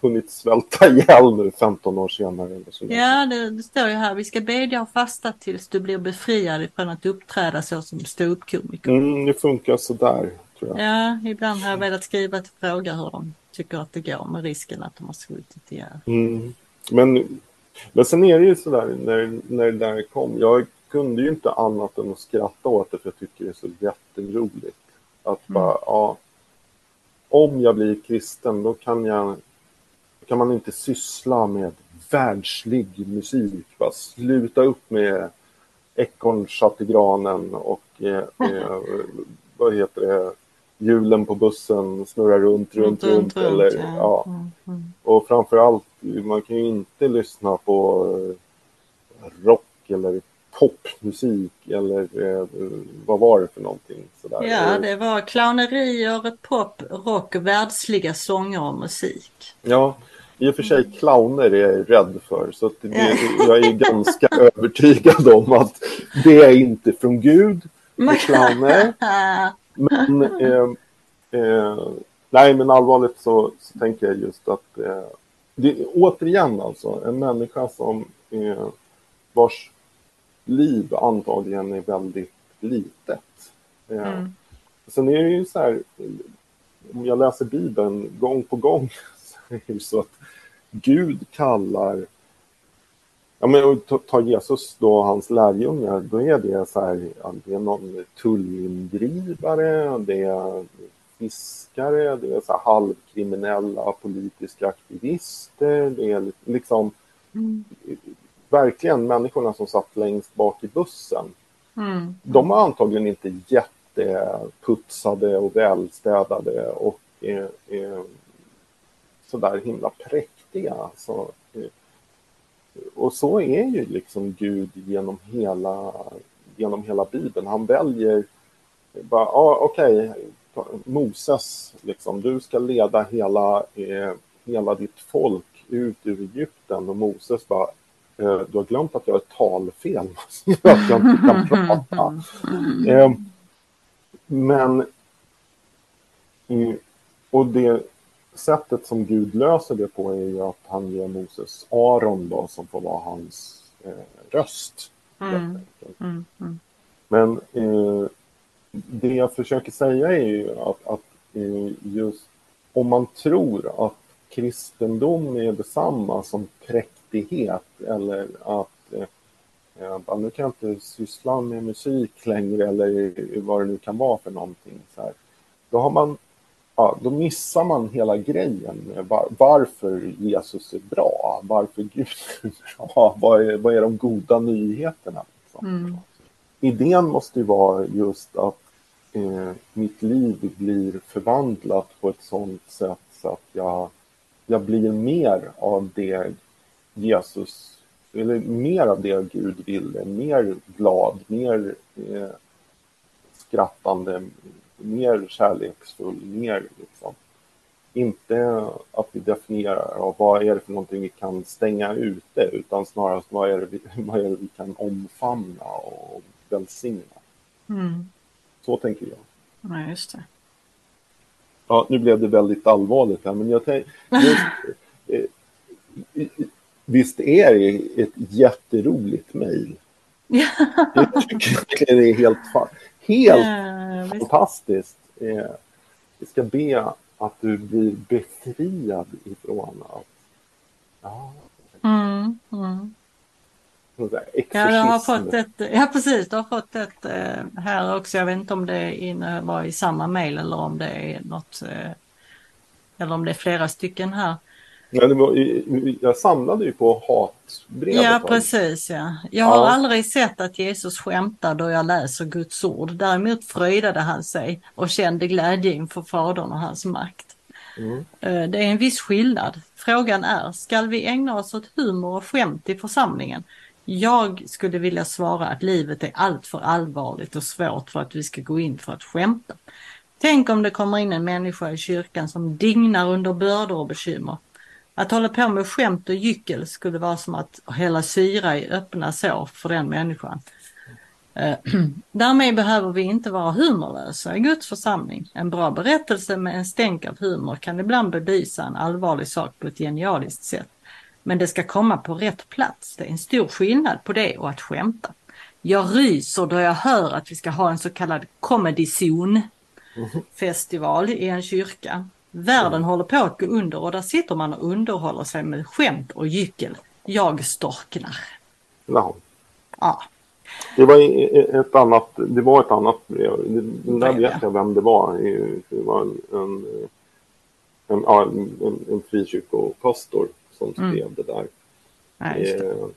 hunnit svälta *laughs* ihjäl nu 15 år senare. Ja, det, det, står ju här. Vi ska bedja och fasta tills du blir befriad från att uppträda så som ståuppkomiker. Mm, det funkar sådär, tror jag. Ja, ibland har jag velat skriva till fråga hur de tycker att det går med risken att de har skjutit ihjäl. Mm. Men, men sen är det ju sådär när, när det där kom. Jag kunde ju inte annat än att skratta åt det för jag tycker det är så jätteroligt. Att mm. bara, ja, om jag blir kristen då kan jag kan man inte syssla med världslig musik? Bara sluta upp med ekorrchatt i och eh, eh, *laughs* vad heter det, hjulen på bussen snurrar runt, runt, runt. runt, runt eller, ja. ja. Mm, mm. Och framförallt, man kan ju inte lyssna på eh, rock eller popmusik eller eh, vad var det för någonting? Sådär. Ja, det var clownerier, pop, rock, världsliga sånger och musik. Ja, i och för sig clowner är jag rädd för så att det, jag är ganska *laughs* övertygad om att det är inte från Gud *laughs* clowner. Men, eh, eh, nej, men allvarligt så, så, tänker jag just att eh, det, återigen alltså en människa som eh, vars liv antagligen är väldigt litet. Eh, mm. Sen är det ju så här, om jag läser Bibeln gång på gång *laughs* så är det så att Gud kallar Ja, men ta Jesus då, hans lärjungar, då är det så här, ja, det är någon tullindrivare, det är fiskare, det är så här halvkriminella politiska aktivister, det är liksom mm. verkligen människorna som satt längst bak i bussen. Mm. De var antagligen inte jätteputsade och välstädade och eh, eh, sådär himla präktiga. Så, och så är ju liksom Gud genom hela, genom hela Bibeln. Han väljer bara, ah, okej, okay, Moses, liksom, du ska leda hela, eh, hela ditt folk ut ur Egypten. Och Moses bara, eh, du har glömt att jag har ett talfel, *laughs* att jag inte kan prata. Eh, men, eh, och det, sättet som Gud löser det på är ju att han ger Moses Aron då som får vara hans eh, röst. Mm. Mm, mm. Men eh, det jag försöker säga är ju att, att eh, just om man tror att kristendom är detsamma som präktighet eller att eh, eh nu kan jag inte syssla med musik längre eller vad det nu kan vara för någonting. Så här. Då har man ja, då missar man hela grejen med var, varför Jesus är bra, varför Gud är bra, vad är, vad är de goda nyheterna? Liksom. Mm. Idén måste ju vara just att eh, mitt liv blir förvandlat på ett sådant sätt så att jag, jag blir mer av det Jesus, eller mer av det Gud ville, mer glad, mer eh, skrattande, mer kärleksfull, mer liksom. Inte att vi definierar av vad är det för någonting vi kan stänga ute, utan snarast vad är det vi, *laughs* vad är vi kan omfamna och välsigna. Mm. Så tänker jag. Ja, just det. Ja, nu blev det väldigt allvarligt här, men jag tänker... *laughs* Eh, visst är det ett jätteroligt mejl? Jag tycker det är helt, helt ja, fantastiskt. Eh, vi ska be att du blir befriad ifrån att... Ja, mm, mm. Ja, du har fått ett, ja precis, du har fått ett eh, här också. Jag vet inte om det var i samma mejl eller om det är något, eh, eller om det är flera stycken här. Det var, jag samlade ju på hatbrev. Ja, precis. Ja. Jag har ja. aldrig sett att Jesus skämtar då jag läser Guds ord. Däremot fröjdade han sig och kände glädje inför Fadern och hans makt. Mm. Eh, det är en viss skillnad. Frågan är, skall vi ägna oss åt humor och skämt i församlingen? Jag skulle vilja svara att livet är alltför allvarligt och svårt för att vi ska gå in för att skämta. Tänk om det kommer in en människa i kyrkan som dignar under bördor och bekymmer. Att hålla på med skämt och gyckel skulle vara som att hälla syra i öppna sår för den människan. Eh, *clears throat* Därmed behöver vi inte vara humorlösa i Guds församling. En bra berättelse med en stänk av humor kan ibland belysa en allvarlig sak på ett genialiskt sätt. Men det ska komma på rätt plats. Det är en stor skillnad på det och att skämta. Jag ryser då jag hör att vi ska ha en så kallad comedy zone festival i en kyrka. Världen håller på att gå under och där sitter man och underhåller sig med skämt och gyckel. Jag storknar. Ja. ja. Det var ett annat, det var ett annat brev. Den där vet jag vem det var. Det var en, en en, en, en frikyrkopastor som mm. skrev mm. det där. Ja, det. Eh,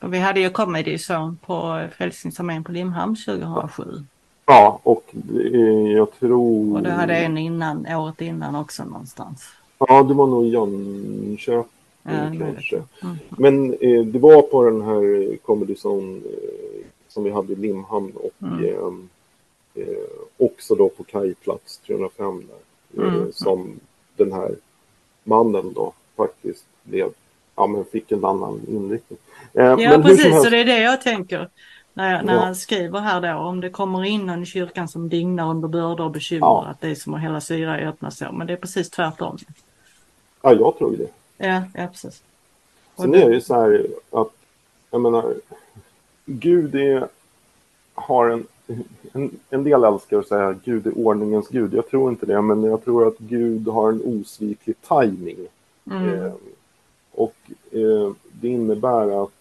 och vi hade ju Comedy Zone på Frälsningsarmén på Limhamn 2007. Ja, och jag tror... Och du hade en innan, året innan också någonstans. Ja, det var nog Jönköping ja, kanske. Mm. Men eh, det var på den här Comedy Zone eh, som vi hade i Limhamn och mm. eh, eh också då på kajplats 305 där. Eh, mm. Som den här mannen då faktiskt blev, ja men fick en annan inriktning. Eh, ja precis, så det är det jag tänker. När, jag, när han skriver här då, om det kommer in någon i kyrkan som dignar under bördor och bekymmer, ja. att det är som att hälla syra i öppna så. Men det är precis tvärtom. Ja, jag tror det. Ja, ja precis. Sen är det ju så här att, jag menar, Gud är, har en, en, en del älskar att säga Gud är ordningens Gud. Jag tror inte det, men jag tror att Gud har en osviklig timing. Mm. Eh, och eh, det innebär att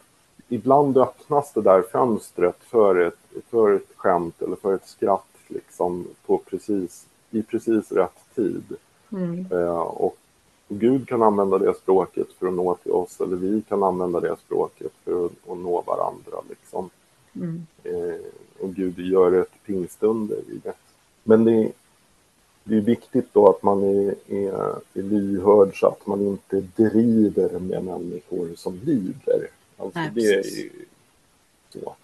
ibland öppnas det där fönstret för ett, för ett skämt eller för ett skratt liksom på precis, i precis rätt tid. Mm. Eh, och, och Gud kan använda det språket för att nå till oss eller vi kan använda det språket för att, att nå varandra. Liksom. Mm. Eh, och Gud gör ett pingstunder i det. Men det, det är viktigt då att man är, är, är lyhörd så att man inte driver med människor som lider. Alltså Nej, det är ju så.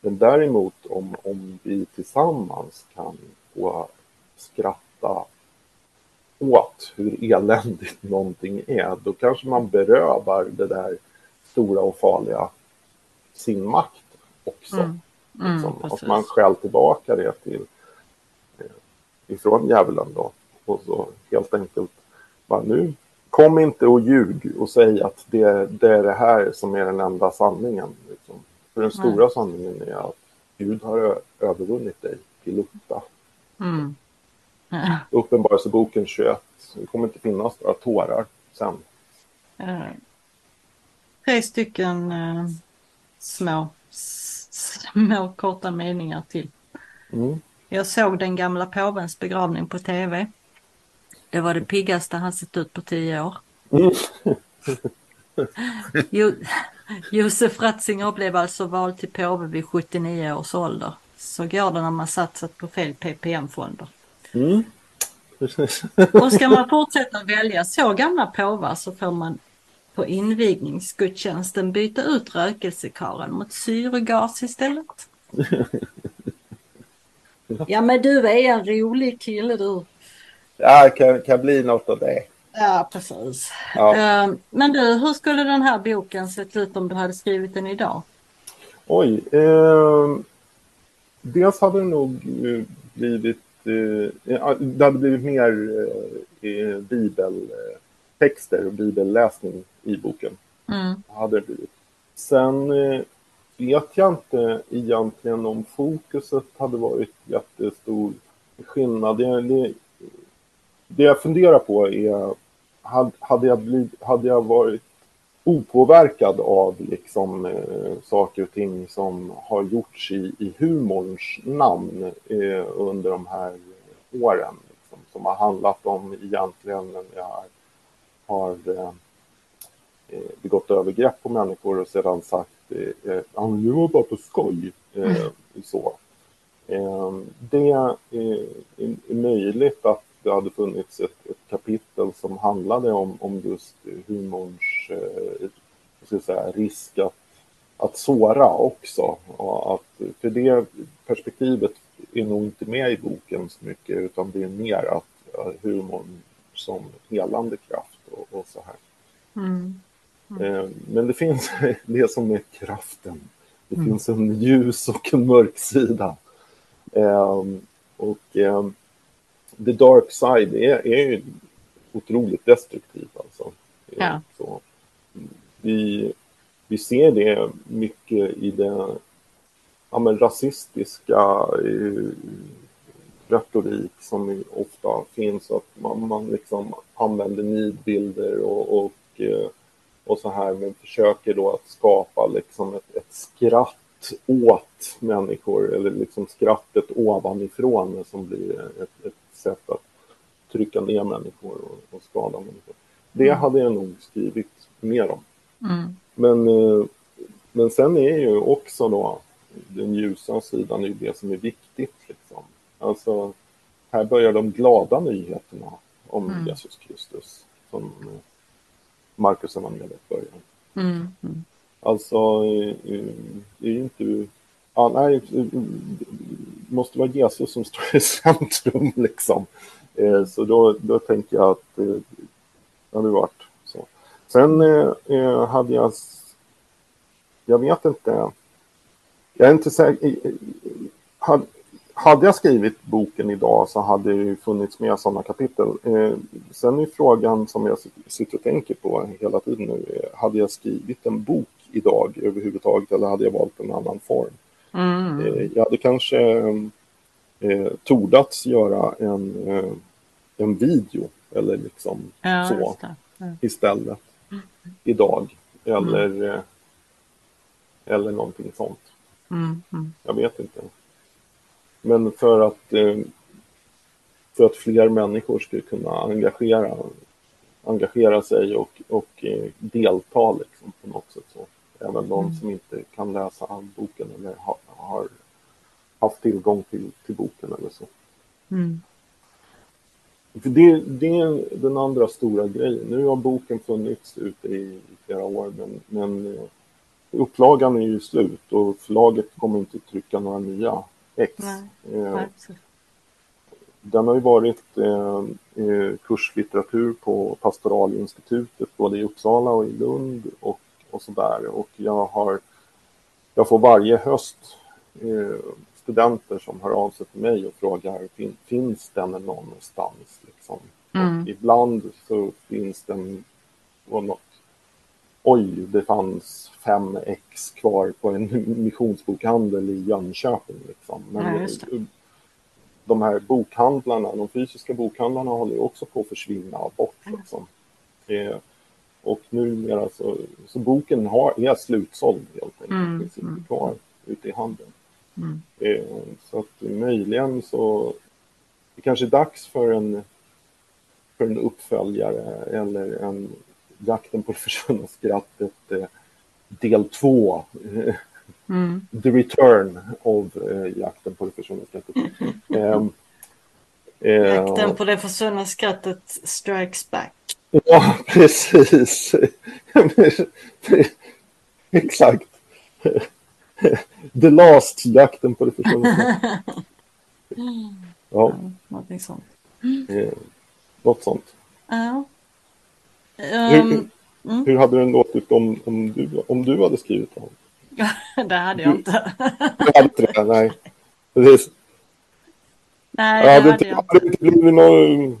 Men däremot om, om vi tillsammans kan få skratta åt hur eländigt någonting är, då kanske man berövar det där stora och farliga sin makt också. Mm. Mm, liksom. att man skäl tillbaka det till eh, ifrån djävulen då. Och så helt enkelt bara nu kom inte och ljug och säg att det, det, är det här som är den enda sanningen. Liksom. För den stora Nej. sanningen är att Gud har övervunnit dig till Lutta. Mm. Ja. *laughs* Uppenbarelseboken 21. Det kommer inte finnas några tårar sen. Tre stycken uh, små, små korta meningar till. Mm. Jag såg den gamla påvens begravning på tv. Det var det piggaste han sett ut på tio år. Mm. jo, Josef Ratzinger blev alltså vald till påve vid 79 års ålder. Så går det när man satsat på fel PPM-fonder. Mm. Och ska man fortsätta välja så gamla påvar så får man på invigningsgudstjänsten byta ut rökelsekaren mot syrgas istället. *laughs* Ja men du är en rolig kille du. Ja, det kan, kan bli något av det. Ja, precis. Ja. Ehm, men du, hur skulle den här boken sett ut om du hade skrivit den idag? Oj. Eh, dels hade det nog eh, blivit, eh, det hade blivit mer eh, bibeltexter och bibelläsning i boken. Mm. Hade det blivit. Sen eh, vet jag inte egentligen om fokuset hade varit jättestor skillnad. Det, det, det jag funderar på är, hade jag, blivit, hade jag varit opåverkad av liksom, eh, saker och ting som har gjorts i, i humorns namn eh, under de här åren. Liksom, som har handlat om egentligen när jag har eh, eh, begått övergrepp på människor och sedan sagt eh, eh det var bara på skoj. Eh, mm. så. Eh, det eh, är, är möjligt att det hade funnits ett, ett kapitel som handlade om, om just humorns eh, säga, risk att, att såra också. Och att, för det perspektivet är nog inte med i boken så mycket utan det är mer att uh, humorn som helande kraft och, och så här. Mm. Mm. Eh, men det finns *laughs* det som är kraften. Det mm. finns en ljus och en mörk sida. Eh, och eh, the dark side är, är ju otroligt destruktiv. Alltså. Ja. Så, vi, vi ser det mycket i den ja, men rasistiska eh, retorik som ofta finns. Att man, man liksom använder nidbilder och, och, eh, och så här, men försöker då att skapa liksom ett, ett skratt åt människor eller liksom skrattet ovanifrån som blir ett, ett sätt att trycka ner människor och, och skada människor. Det mm. hade jag nog skrivit mer om. Mm. Men, eh, men sen är ju också då den ljusa sidan är ju det som är viktigt. Liksom. Alltså, här börjar de glada nyheterna om mm. Jesus Kristus som eh, Marcus evangeliet börjar. Mm. Mm. Alltså, eh, det är ju inte... Ja, nej, det måste vara Jesus som står i centrum liksom. Eh, så då, då tänker jag att eh, det hade varit så. Sen eh, hade jag... Jag vet inte jag är inte säker. Hade jag skrivit boken idag så hade det ju funnits med sådana kapitel. Eh, sen är frågan som jag sitter och tänker på hela tiden nu. Hade jag skrivit en bok idag överhuvudtaget eller hade jag valt en annan form? Mm. Eh, jag hade kanske eh, tordats göra en, eh, en video eller liksom ja, så mm. istället mm. idag. Eller, mm. eller någonting sånt. Mm, mm. Jag vet inte. Men för att, eh, för att fler människor skulle kunna engagera, engagera sig och, och eh, delta liksom på något sätt. Så. Även de mm. som inte kan läsa boken eller har, har haft tillgång till, till boken eller så. Mm. För det, det är den andra stora grejen. Nu har boken funnits ute i, i flera år men, men eh, upplagan är ju slut och förlaget kommer inte trycka några nya ex. Nej, eh, den har ju varit eh, eh, kurslitteratur på Pastoralinstitutet både i Uppsala och i Lund och, och sådär. Och jag har, jag får varje höst eh, studenter som hör av sig till mig och frågar fin, finns den någonstans? Liksom. Mm. Ibland så finns den på något oj, det fanns fem ex kvar på en *laughs* missionsbokhandel i Jönköping. Liksom. Men ja, de här bokhandlarna, de fysiska bokhandlarna håller också på att försvinna bort. Liksom. Eh, och numera så, så boken har, är slutsåld helt enkelt. Mm. finns inte mm. kvar ute i handeln. Mm. Eh, så att möjligen så det kanske är dags för en, för en uppföljare eller en Jakten på det *laughs* försvunna skrattet eh, del två. Mm. The Return of eh, Jakten på det försvunna skrattet. Mm. *laughs* Eh, Jakten på det försvunna skrattet strikes back. Ja, precis. *laughs* Exakt. The Last, Jakten på det försvunna. *laughs* Ja, någonting sånt. Eh, något sånt. Ja. Um, hur, hur, hade den låtit om, om, du, om du hade skrivit den? *laughs* det hade jag inte. du hade inte det, nej. Precis. Nej, det hade, hade jag inte. inte blivit någon,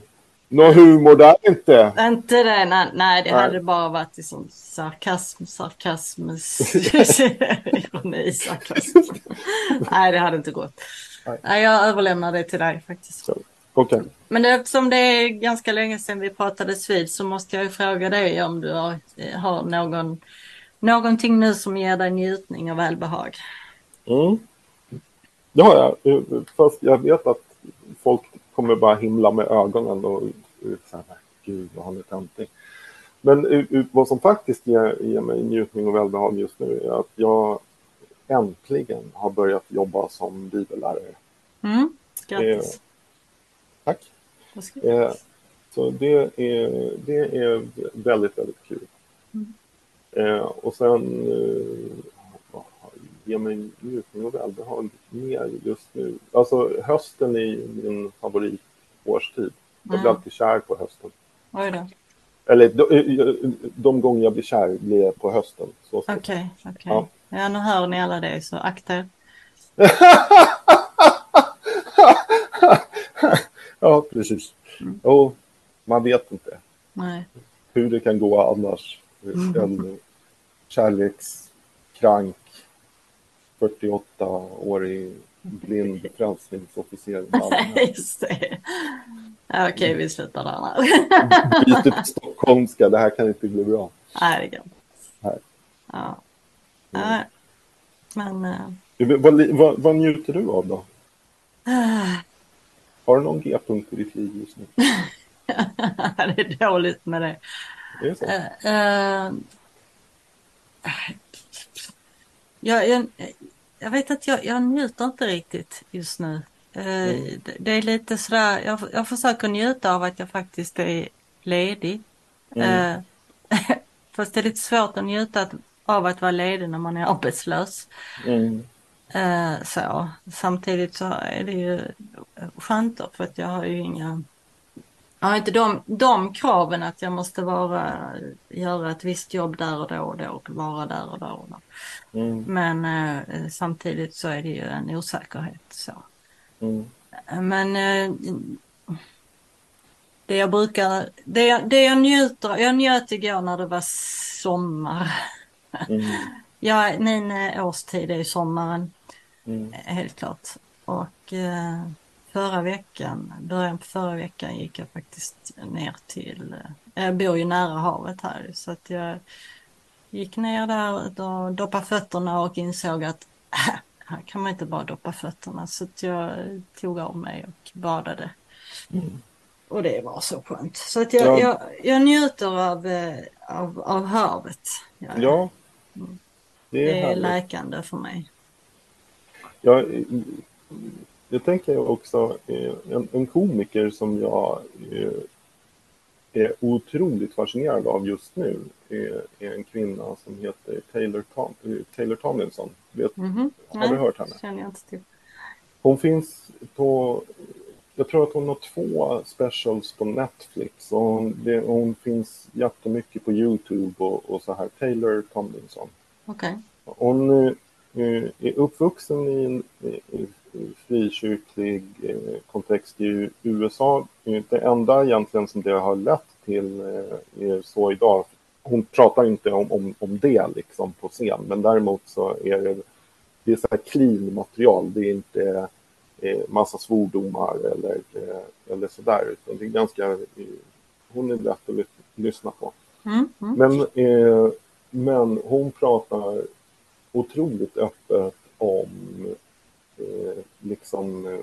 någon humor där inte. Inte det, nej, nej det nej. hade bara varit liksom sarkasm, sarkasm, ironi, *laughs* *laughs* sarkasm. nej, det hade inte gått. Nej. nej, jag överlämnar det till dig faktiskt. Så. Okay. Men eftersom det är ganska länge sedan vi pratades vid så måste jag fråga dig om du har, har någon, någonting nu som ger dig njutning och välbehag. Mm. Det har jag. Fast jag vet att folk kommer bara himla med ögonen och säga gud vad han är töntig. Men vad som faktiskt ger, ger mig njutning och välbehag just nu är att jag äntligen har börjat jobba som bibellärare. Mm. Grattis. Eh, Tack. Eh, så det är, det är väldigt, väldigt kul. Mm. Eh, och sen eh, ger mig njutning och välbehag mer just nu. Alltså hösten är min favoritårstid. Jag blir alltid kär på hösten. Oj då. Eller de, eh, de gånger jag blir kär blir på hösten. Okej, okej. Okay, okay. ja. ja, nu hör ni alla det, så akta er. *laughs* Ja, precis. Mm. Och man vet inte Nej. hur det kan gå annars. Mm. En kärlekskrank 48-årig blind frälsningsofficer. *laughs* Just det. Ja, okej, okay, vi slutar där. Byter till stockholmska, det här kan inte bli bra. Nej, det kan inte. Ja. Mm. Men... Uh... Vad, vad, vad njuter du av då? Har du någon G-punkt i ditt liv just nu? *laughs* det är dåligt med det. Det är så. Uh, jag, jag, jag vet att jag, jag njuter inte riktigt just nu. Uh, mm. det, är lite sådär, jag, jag försöker njuta av att jag faktiskt är ledig. Mm. *laughs* fast det är lite svårt att njuta av att vara ledig när man är arbetslös. Mm. Eh, så. Samtidigt så är det ju skönt då för att jag har ju inga har inte de, de kraven att jag måste vara, göra ett visst jobb där och då och då, vara där och då. Och då. Mm. Men eh, samtidigt så är det ju en osäkerhet. Så. Mm. Men eh, det jag brukar, det jag, det jag njuter jag njöt igår när det var sommar. Mm. *laughs* ja, min eh, årstid är ju sommaren. Mm. Helt klart. Och eh, förra veckan, början på förra veckan gick jag faktiskt ner till, eh, jag bor ju nära havet här så att jag gick ner där och doppade fötterna och insåg att äh, här kan man inte bara doppa fötterna så att jag tog av mig och badade. Mm. Och det var så skönt. Så att jag, ja. jag, jag njuter av, eh, av, av havet. Ja. ja. Mm. Det är, det är läkande för mig. Ja, jag tänker också, eh, en, en komiker som jag är, eh, är otroligt fascinerad av just nu är, är en kvinna som heter Taylor, Tom, Taylor Tomlinson. Vet, mm -hmm. Har Nej, du hört henne? Känner jag inte till. Hon finns på, jag tror att hon har två specials på Netflix och hon, det, hon finns jättemycket på Youtube och, och så här. Taylor Tomlinson. Okej. Okay. Hon eh, är uppvuxen i en frikyrklig eh, kontext i USA. Det enda egentligen som det har lett till eh, är så idag. Hon pratar inte om, om, om det liksom på scen, men däremot så är det, det är så här clean material. Det är inte eh, massa svordomar eller, eller sådär, utan det är ganska, hon är lätt att lyssna på. Mm, mm. Men, men hon pratar otroligt öppet om liksom, eh,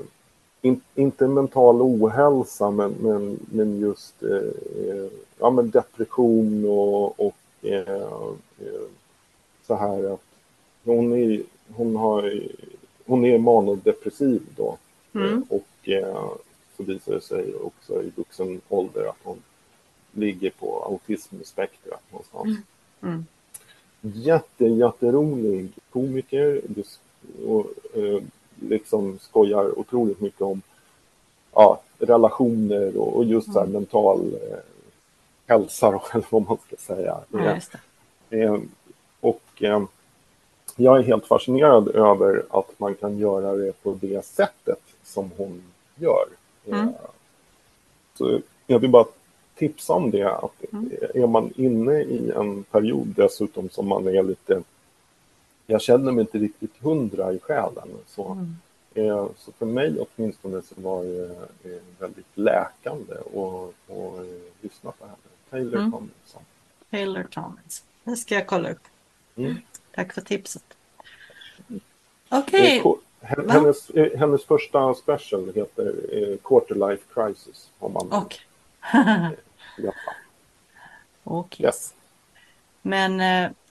in, inte mental ohälsa, men, men, men just eh, eh ja, men depression och, och eh, eh, så här att hon är, hon har, hon är manodepressiv då. Mm. Och så visar det sig också i vuxen ålder att hon ligger på autismspektrat någonstans. Mm. Mm jätte, jätterolig komiker och eh, liksom skojar otroligt mycket om ja, relationer och, och just så här, mm. mental eh, hälsa, *laughs* eller vad man ska säga. Ja, eh, och eh, jag är helt fascinerad över att man kan göra det på det sättet som hon gör. Mm. Eh, så jag vill bara tipsa om det. Att mm. Är man inne i en period dessutom som man är lite... Jag känner mig inte riktigt hundra i själen. Så, mm. eh, så för mig åtminstone så var det eh, väldigt läkande att eh, lyssna på henne. Taylor mm. Tomlinson. Taylor Tomlinson. Det ska jag kolla upp. Mm. Tack för tipset. Okej. Okay. Hennes, eh, hennes första special heter Quarter Life Crisis. Har man okay. Japan. *laughs* Okej. Yes. Men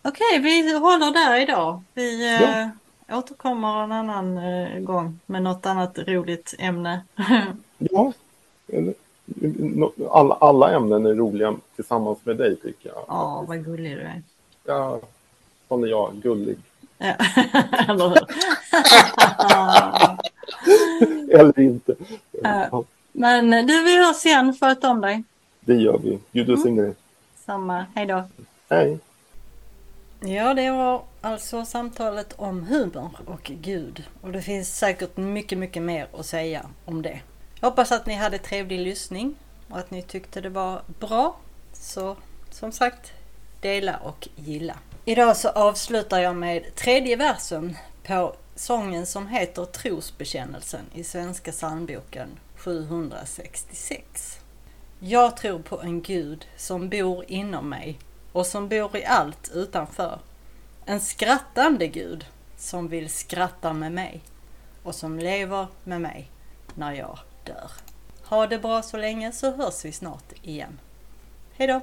okej, vi håller där idag. Vi eh, ja. återkommer en annan eh, gång med något annat roligt ämne. *laughs* ja, alla, alla ämnen är roliga tillsammans med dig tycker jag. Ja, vad gullig du är. Ja, sån är jag, gullig. Ja, eller *laughs* hur? Eller inte. Ja. Men du, vi hörs igen. Sköt om dig. Det gör vi. Gud välsigne dig. Samma. Hej då. Hej. Ja, det var alltså samtalet om humor och Gud. Och det finns säkert mycket, mycket mer att säga om det. Jag hoppas att ni hade trevlig lyssning och att ni tyckte det var bra. Så som sagt, dela och gilla. Idag så avslutar jag med tredje versen på sången som heter Trosbekännelsen i Svenska psalmboken 766. Jag tror på en Gud som bor inom mig och som bor i allt utanför. En skrattande Gud som vill skratta med mig och som lever med mig när jag dör. Ha det bra så länge så hörs vi snart igen. Hejdå!